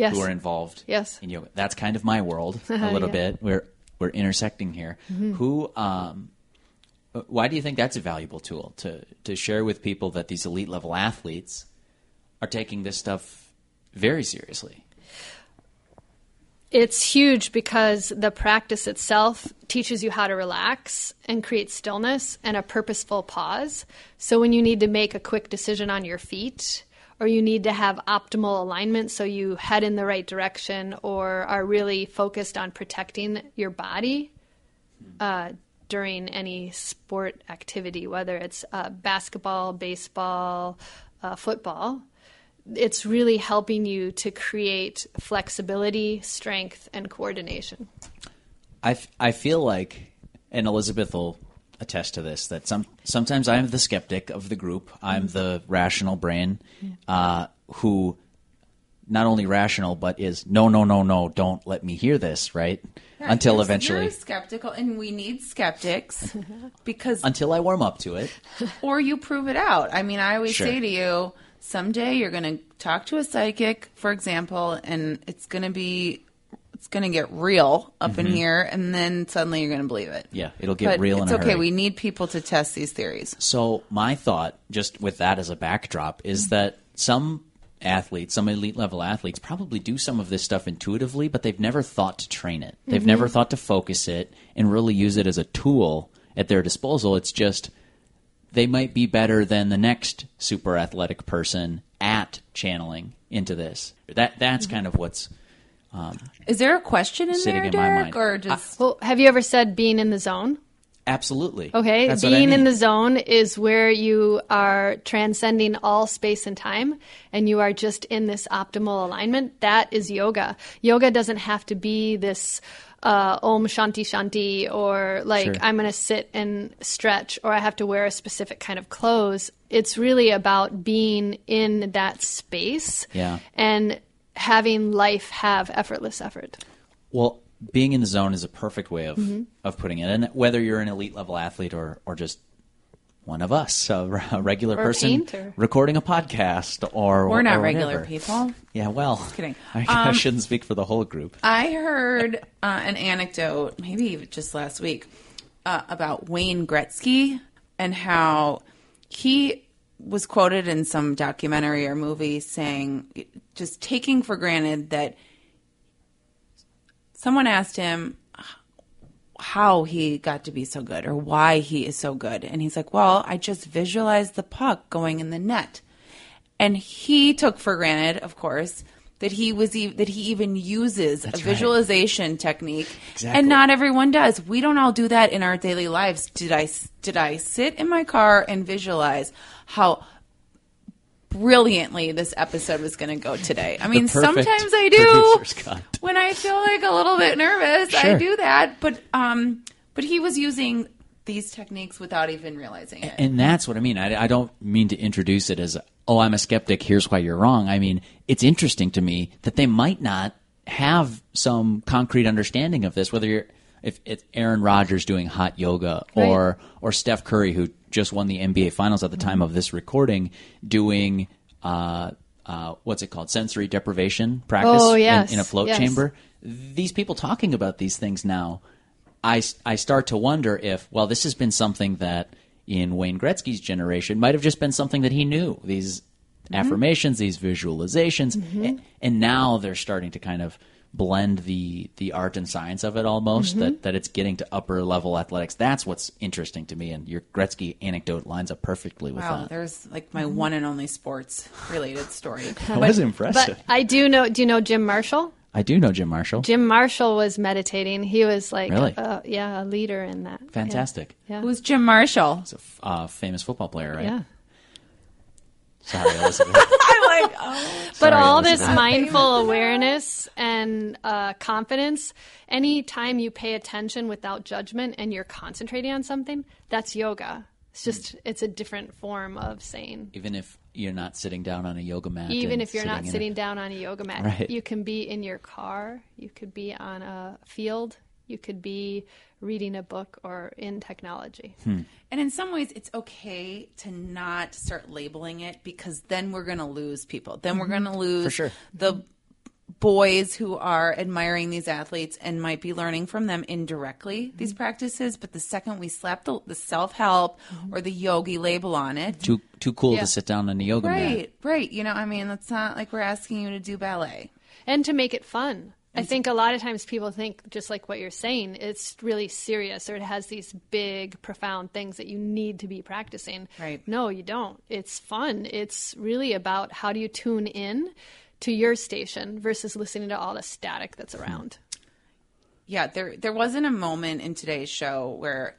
Yes. who are involved Yes. in yoga. That's kind of my world a little Yeah. bit. We're we're intersecting here. Mm-hmm. Who um why do you think that's a valuable tool to to share with people that these elite level athletes are taking this stuff very seriously? It's huge because the practice itself teaches you how to relax and create stillness and a purposeful pause. So when you need to make a quick decision on your feet, or you need to have optimal alignment so you head in the right direction, or are really focused on protecting your body uh, during any sport activity, whether it's uh, basketball, baseball, uh, football, it's really helping you to create flexibility, strength, and coordination. I, f- I feel like, and Elizabeth will attest to this, that some sometimes I'm the skeptic of the group. I'm the rational brain uh, who not only rational but is no no no no don't let me hear this right until You're- eventually you're skeptical, and we need skeptics because until I warm up to it. or you prove it out. I mean, I always Sure. say to you, someday you're going to talk to a psychic, for example, and it's going to be it's going to get real up in mm-hmm. here, and then suddenly you're going to believe it. Mm-hmm. Yeah, it'll get but real in It's a okay. hurry. We need people to test these theories. So my thought, just with that as a backdrop, is mm-hmm. that some athletes, some elite level athletes, probably do some of this stuff intuitively, but they've never thought to train it. They've mm-hmm. never thought to focus it and really use it as a tool at their disposal. It's just they might be better than the next super athletic person at channeling into this. That that's kind of what's Is there a question in Sitting there, in my Derek, mind. or just Well, have you ever said being in the zone? absolutely Okay, That's what I being in the zone is where you are transcending all space and time and you are just in this optimal alignment. That is yoga. Yoga doesn't have to be this uh, Om Shanti Shanti or like Sure. I'm going to sit and stretch or I have to wear a specific kind of clothes. It's really about being in that space Yeah. and having life have effortless effort. Well, being in the zone is a perfect way of Mm-hmm. of putting it. And whether you're an elite level athlete or or just one of us, a, a regular Or person painter. recording a podcast, or we're not or regular people? Yeah, well, kidding. I, I Um, shouldn't speak for the whole group. I heard uh, an anecdote, maybe just last week, uh, about Wayne Gretzky and how he was quoted in some documentary or movie saying, just taking for granted that someone asked him how he got to be so good or why he is so good. And he's like, well, I just visualized the puck going in the net. And he took for granted, of course, that he was e- that he even uses a right. visualization technique, Exactly. and not everyone does. We don't all do that in our daily lives. Did I did I sit in my car and visualize how brilliantly this episode was going to go today? I mean, sometimes I do when I feel like a little bit nervous. I do that, but um, but he was using these techniques without even realizing it. And that's what I mean. I, I don't mean to introduce it as, oh, I'm a skeptic. Here's why you're wrong. I mean, it's interesting to me that they might not have some concrete understanding of this. Whether you're, if it's Aaron Rodgers doing hot yoga, or or Steph Curry who just won the NBA Finals at the time of this recording, doing uh, uh, what's it called, sensory deprivation practice Oh, in- in, a float yes. chamber. These people talking about these things now I, I start to wonder if, well, this has been something that in Wayne Gretzky's generation might have just been something that he knew. These mm-hmm. affirmations, these visualizations, a- mm-hmm. and now they're starting to kind of blend the the art and science of it almost. That mm-hmm. that it's getting to upper level athletics. That's what's interesting to me. And your Gretzky anecdote lines up perfectly with Wow, that. there's like my one and only sports related story. That was impressive. But I do know. Do you know Jim Marshall? I do know Jim Marshall. Jim Marshall was meditating. He was like, Really? uh, yeah, a leader in that. Fantastic. Yeah. Who's Jim Marshall? He's a f- uh, famous football player, right? Yeah. Sorry, Elizabeth. I'm like, oh. But Sorry, all this mindful awareness and uh, confidence, anytime you pay attention without judgment and you're concentrating on something, that's yoga. It's just, it's a different form of saying. Even if you're not sitting down on a yoga mat. Even if you're not in a- sitting down on a yoga mat, Right. you can be in your car, you could be on a field, you could be reading a book or in technology. Hmm. And in some ways, it's okay to not start labeling it because then we're going to lose people. Then we're going to lose For sure. the boys who are admiring these athletes and might be learning from them indirectly these mm-hmm. practices. But the second we slap the, the self help mm-hmm. or the yogi label on it, Too too cool Yeah. to sit down on a yoga mat. right, right. You know, I mean, it's not like we're asking you to do ballet. and to make it fun. I think a lot of times people think, just like what you're saying, it's really serious or it has these big, profound things that you need to be practicing. Right. No, you don't. It's fun. It's really about how do you tune in to your station versus listening to all the static that's around. yeah there there wasn't a moment in today's show where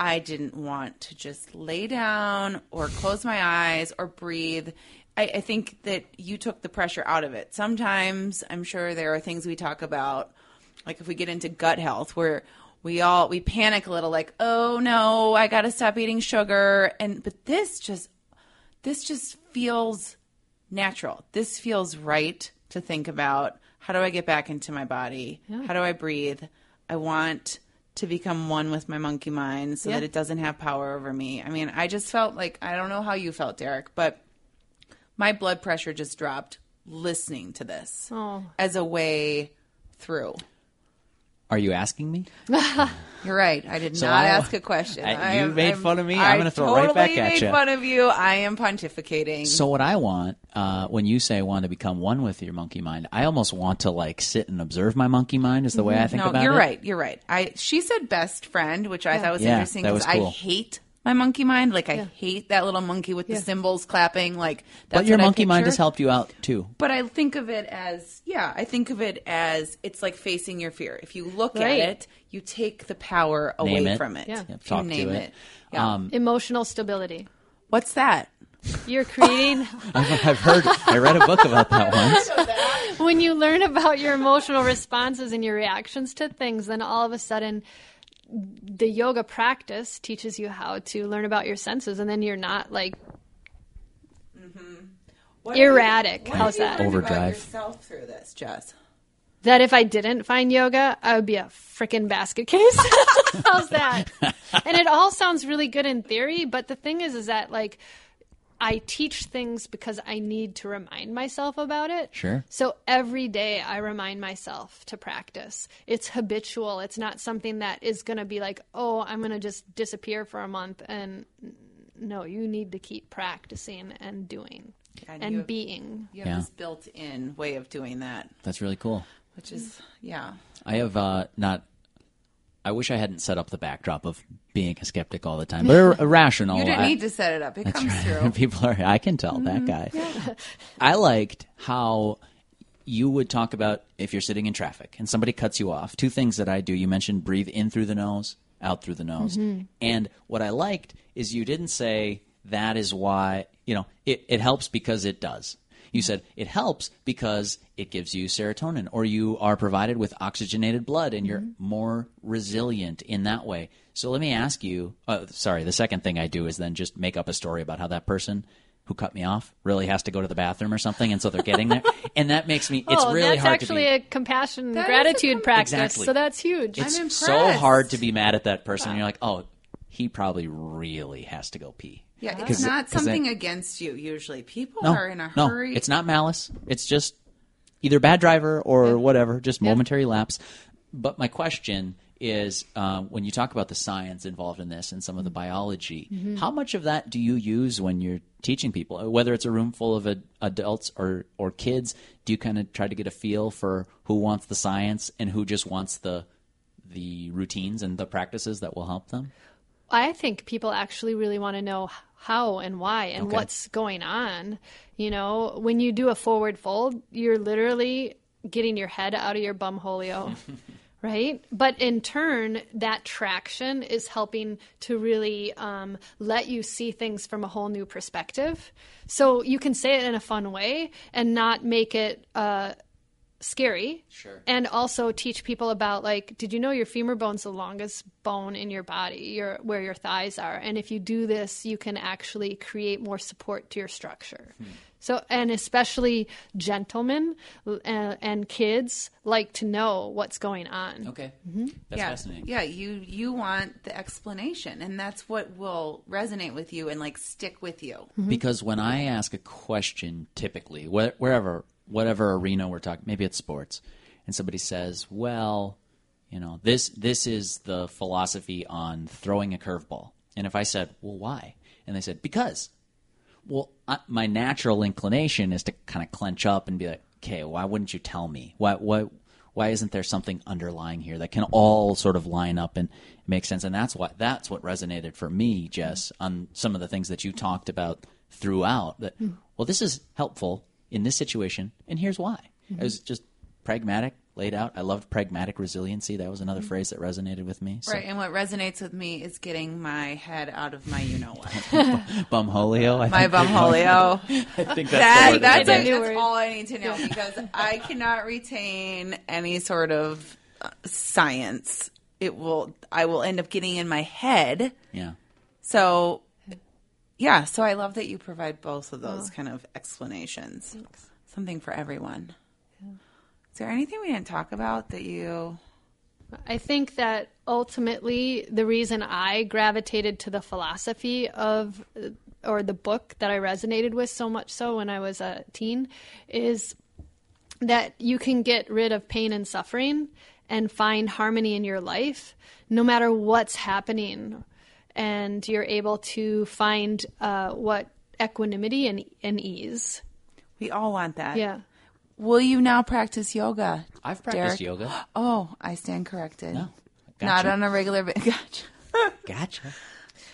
i didn't want to just lay down or close my eyes or breathe. I, I think that you took the pressure out of it. Sometimes i'm sure there are things we talk about like if we get into gut health where we all we panic a little like oh no i gotta stop eating sugar. And but this just this just feels natural. This feels right to think about. How do I get back into my body? How do I breathe? I want to become one with my monkey mind so Yeah. that it doesn't have power over me. I mean, I just felt like I don't know how you felt, Derek, but my blood pressure just dropped listening to this Oh. as a way through. Are you asking me? You're right. I did So not I- ask a question. I- I you am- made fun of me. I I'm gonna throw it right back totally at made ya. fun of you. I am pontificating. So what I want, uh, when you say want to become one with your monkey mind, I almost want to like sit and observe my monkey mind. Is the way I think no, about you're it. right. You're right. I she said best friend, which I thought was Yeah, interesting that because was cool. I hate my monkey mind. Like I hate that little monkey with the Yeah. cymbals clapping. Like that's But your what I monkey mind has helped you out too. But I think of it as yeah. I think of it as it's like facing your fear. If you look Right. at it, you take the power away Name it. from it. Yeah. Yep, You talk name to it. it. Yeah. Um, Emotional stability. What's that? You're creating, I've, I've heard. I read a book about that once. when you learn about your emotional responses and your reactions to things, then all of a sudden the yoga practice teaches you how to learn about your senses and then you're not like mm-hmm. What Erratic. What How's that? learned about Overdrive. yourself through this, Jes. that if I didn't find yoga, I would be a freaking basket case. How's that? and it all sounds really good in theory, but the thing is, is that like I teach things because I need to remind myself about it. Sure. So every day I remind myself to practice. It's habitual. It's not something that is going to be like, oh, I'm going to just disappear for a month. And no, you need to keep practicing and doing And and you have- being. You have Yeah. this built-in way of doing that, That's really cool. which is yeah. I have uh, not. I wish I hadn't set up the backdrop of being a skeptic all the time, but ir- irrational. You didn't I- need to set it up. It comes through. Mm-hmm. People are. I can tell that guy. I liked how you would talk about if you're sitting in traffic and somebody cuts you off. Two things that I do. You mentioned breathe in through the nose, out through the nose, Mm-hmm. and what I liked is you didn't say that is why. You know, it, it helps because it does. You said it helps because it gives you serotonin, or you are provided with oxygenated blood, and you're Mm-hmm. more resilient in that way. So let me ask you. Uh, sorry, the second thing I do is then just make up a story about how that person who cut me off really has to go to the bathroom or something, and so they're getting there, and that makes me. It's oh, really that's hard actually to be. a compassion and That is a gratitude com- practice. Exactly. So that's huge. it's I'm so hard to be mad at that person. and You're like, oh, he probably really has to go pee. Yeah, it's 'Cause- not 'cause something then- against you. Usually, people No, are in a no, hurry. it's not malice. It's just either bad driver or whatever, just momentary lapse. But my question is, um, when you talk about the science involved in this and some of the biology, Mm-hmm. how much of that do you use when you're teaching people? Whether it's a room full of ad- adults or or kids, do you kind of try to get a feel for who wants the science and who just wants the the routines and the practices that will help them? I think people actually really want to know how and why and Okay. what's going on. You know, when you do a forward fold, you're literally getting your head out of your bum bumholio, right? But in turn, that traction is helping to really um, let you see things from a whole new perspective. So you can say it in a fun way and not make it. Uh, scary Sure. and also teach people about like did you know your femur bone's the longest bone in your body your where your thighs are and if you do this you can actually create more support to your structure so and especially gentlemen uh, and kids like to know what's going on Okay. Mm-hmm. That's yeah, fascinating. yeah. You you want the explanation, and that's what will resonate with you and like stick with you. Because when I ask a question, typically, wh- wherever, whatever arena we're talking, maybe it's sports, and somebody says, "Well, you know, this this is the philosophy on throwing a curveball," and if I said, "Well, why?" and they said, "Because," well, I, my natural inclination is to kind of clench up and be like, "Okay, why wouldn't you tell me? Why why why isn't there something underlying here that can all sort of line up and make sense?" And that's what that's what resonated for me, Jes, on some of the things that you talked about throughout. That hmm. well, this is helpful in this situation, and here's why. It was just pragmatic, laid out. I loved pragmatic resiliency. That was another phrase that resonated with me. So, Right, and what resonates with me is getting my head out of my you know what, bumholio. I my bumholio. I think that's that, that's, that it. it is. that's all I need to know because I cannot retain any sort of uh, science. It will. I will end up getting in my head. Yeah. So, yeah. So I love that you provide both of those oh. kind of explanations. Something for everyone. Is there anything we didn't talk about that you? I think that ultimately the reason I gravitated to the philosophy of uh, or the book that I resonated with so much so when I was a teen is that you can get rid of pain and suffering and find harmony in your life no matter what's happening and you're able to find uh, what equanimity and, and ease We all want that. yeah Will you now practice yoga? I've practiced Derek? yoga. Oh, I stand corrected. No, Not on a regular basis. Gotcha. Gotcha.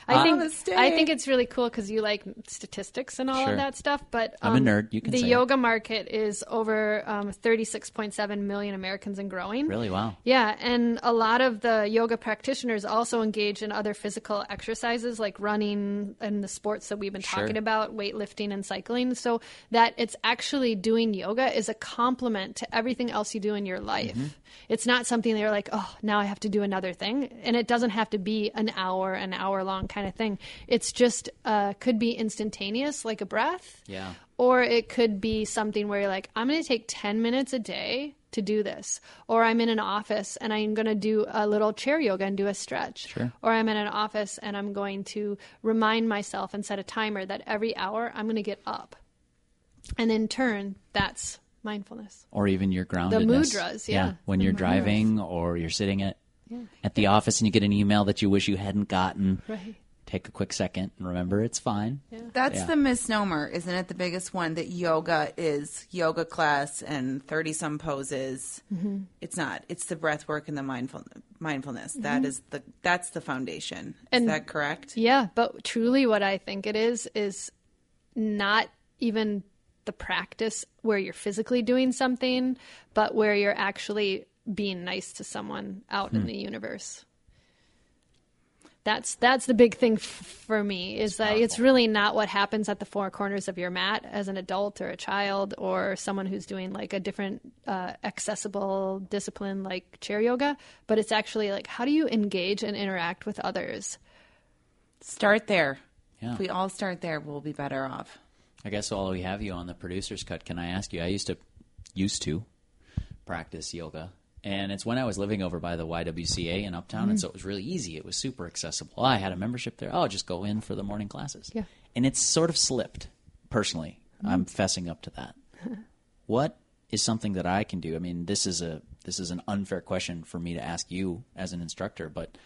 I think. I think it's really cool because you like statistics and all Sure. of that stuff. But I'm a um, nerd. You can the say it. yoga market is over um, 36.7 million Americans and growing. Really? Wow. Yeah, and a lot of the yoga practitioners also engage in other physical exercises like running and the sports that we've been Sure. talking about, weightlifting and cycling. So that it's actually doing yoga is a complement to everything else you do in your life. Mm-hmm. It's not something that you're like, oh, now I have to do another thing, and it doesn't have to be an hour, an hour long kind of thing. It's just uh, could be instantaneous, like a breath. Yeah. Or it could be something where you're like, I'm going to take 10 minutes a day to do this. Or I'm in an office and I'm going to do a little chair yoga and do a stretch. Sure. Or I'm in an office and I'm going to remind myself and set a timer that every hour I'm going to get up. And in turn, that's mindfulness. Or even your groundedness. The mudras, yeah. When The you're mudras. driving or you're sitting at at the office and you get an email that you wish you hadn't gotten. Right. Take a quick second and remember it's fine. That's Yeah. the misnomer, isn't it? The biggest one that yoga is yoga class and 30 some poses. Mm-hmm. It's not. It's the breath work and the mindful mindfulness. That is the that's the foundation. Is And- that correct? Yeah, but truly what I think it is is not even the practice where you're physically doing something, but where you're actually being nice to someone out in the universe. That's that's the big thing f- for me is that it's really not what happens at the four corners of your mat as an adult or a child or someone who's doing like a different uh, accessible discipline like chair yoga, but it's actually like how do you engage and interact with others? Start there. Yeah. If we all start there, we'll be better off. I guess while we have you on the producer's cut, can I ask you? I used to used to practice yoga, and it's when I was living over by the YWCA in Uptown, and mm-hmm. so it was really easy. It was super accessible. I had a membership there. Oh, just go in for the morning classes. Yeah. and it's sort of slipped. Personally, mm-hmm. I'm fessing up to that. what is something that I can do? I mean, this is a this is an unfair question for me to ask you as an instructor, but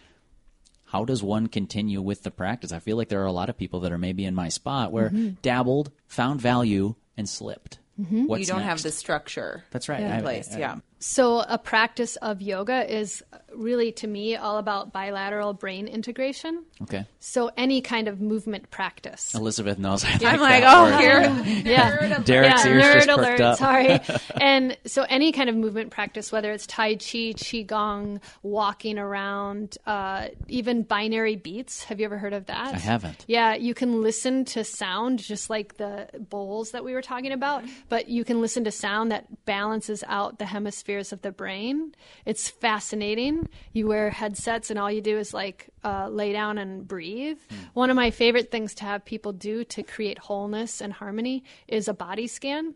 how does one continue with the practice? I feel like there are a lot of people that are maybe in my spot where mm-hmm. dabbled, found value, and slipped. What's you don't have the structure. That's right. in I- place. I- yeah. So, a practice of yoga is really, to me, all about bilateral brain integration. Okay. So, any kind of movement practice. Elizabeth knows. I like I'm like, that oh, here. Yeah. Derek's yeah, ears nerd just perked alert. up. Sorry. and so, any kind of movement practice, whether it's Tai Chi, Qigong, walking around, uh, even binaural beats. Have you ever heard of that? I haven't. Yeah, you can listen to sound just like the bowls that we were talking about, but you can listen to sound that balances out the hemispheres of the brain. It's fascinating. You wear headsets and all you do is like uh, lay down and breathe. One of my favorite things to have people do to create wholeness and harmony is a body scan.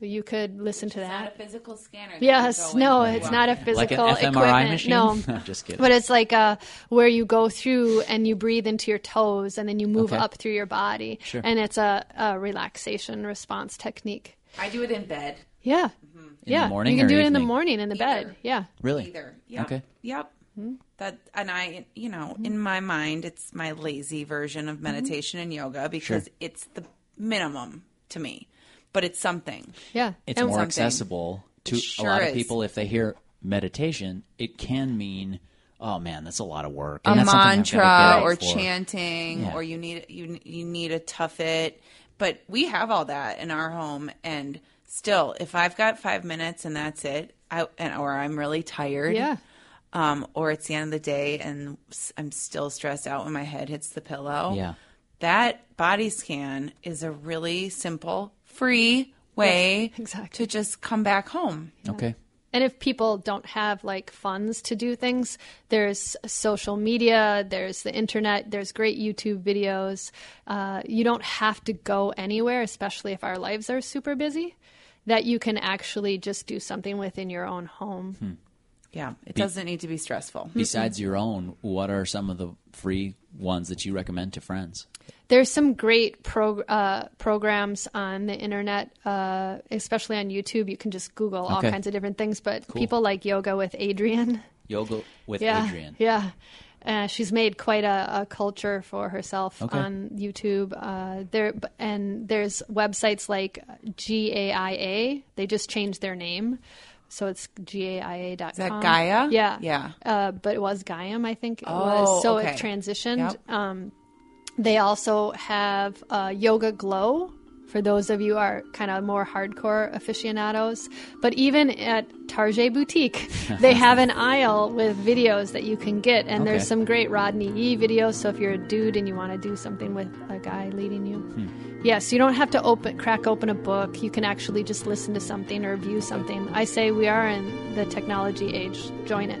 You could listen to Not a that. physical scanner. Yes, no, in. it's not a Like physical an fMRI equipment. machine? No, I'm just kidding. But it's like uh, where you go through and you breathe into your toes, and then you move Okay. up through your body, Sure. and it's a, a relaxation response technique. I do it in bed. Yeah, In yeah. the morning you can or do it in the morning in the bed. Yeah, Really? Either. Yep. Okay. Yep. Hmm? That and I, you know, in my mind, it's my lazy version Mm-hmm. of meditation and yoga because it's the minimum to me, but it's something. yeah. It's And- more something. accessible to sure a lot of is. people. If they hear meditation, it can mean, oh man, that's a lot of work. a And that's mantra or for. chanting Yeah. or you need you you need a tough it but we have all that in our home and still if i've got five minutes and that's it I, and, or i'm really tired Yeah. um, or it's the end of the day and I'm still stressed out when my head hits the pillow Yeah. that body scan is a really simple free way exactly. to just come back home Okay. And if people don't have like funds to do things, there's social media, there's the internet, there's great YouTube videos. Uh, you don't have to go anywhere, especially if our lives are super busy, that you can actually just do something within your own home. yeah it doesn't need to be stressful Besides your own, what are some of the free ones that you recommend to friends? There's some great prog- uh, programs on the internet, uh, especially on YouTube. You can just Google all Okay. kinds of different things, but people like Yoga with Adriene. Yoga with yeah, Adriene. Yeah. Uh, she's made quite a, a culture for herself Okay. on YouTube. Uh, there and there's websites like GAIA. They just changed their name, so it's GAIA.com. Is that Gaia? Yeah, Yeah. Uh, but it was Gaiam, I think it Oh, was. So okay. it transitioned. Yep. Um, they also have uh, YogaGlo for those of you who are kind of more hardcore aficionados. But even at Target Boutique, they have an aisle with videos that you can get, and Okay. there's some great Rodney E videos. So if you're a dude and you want to do something with a guy leading you, hmm. yes, you don't have to open crack open a book. You can actually just listen to something or view something. I say we are in the technology age. Join it.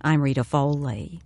I'm Rita Foley.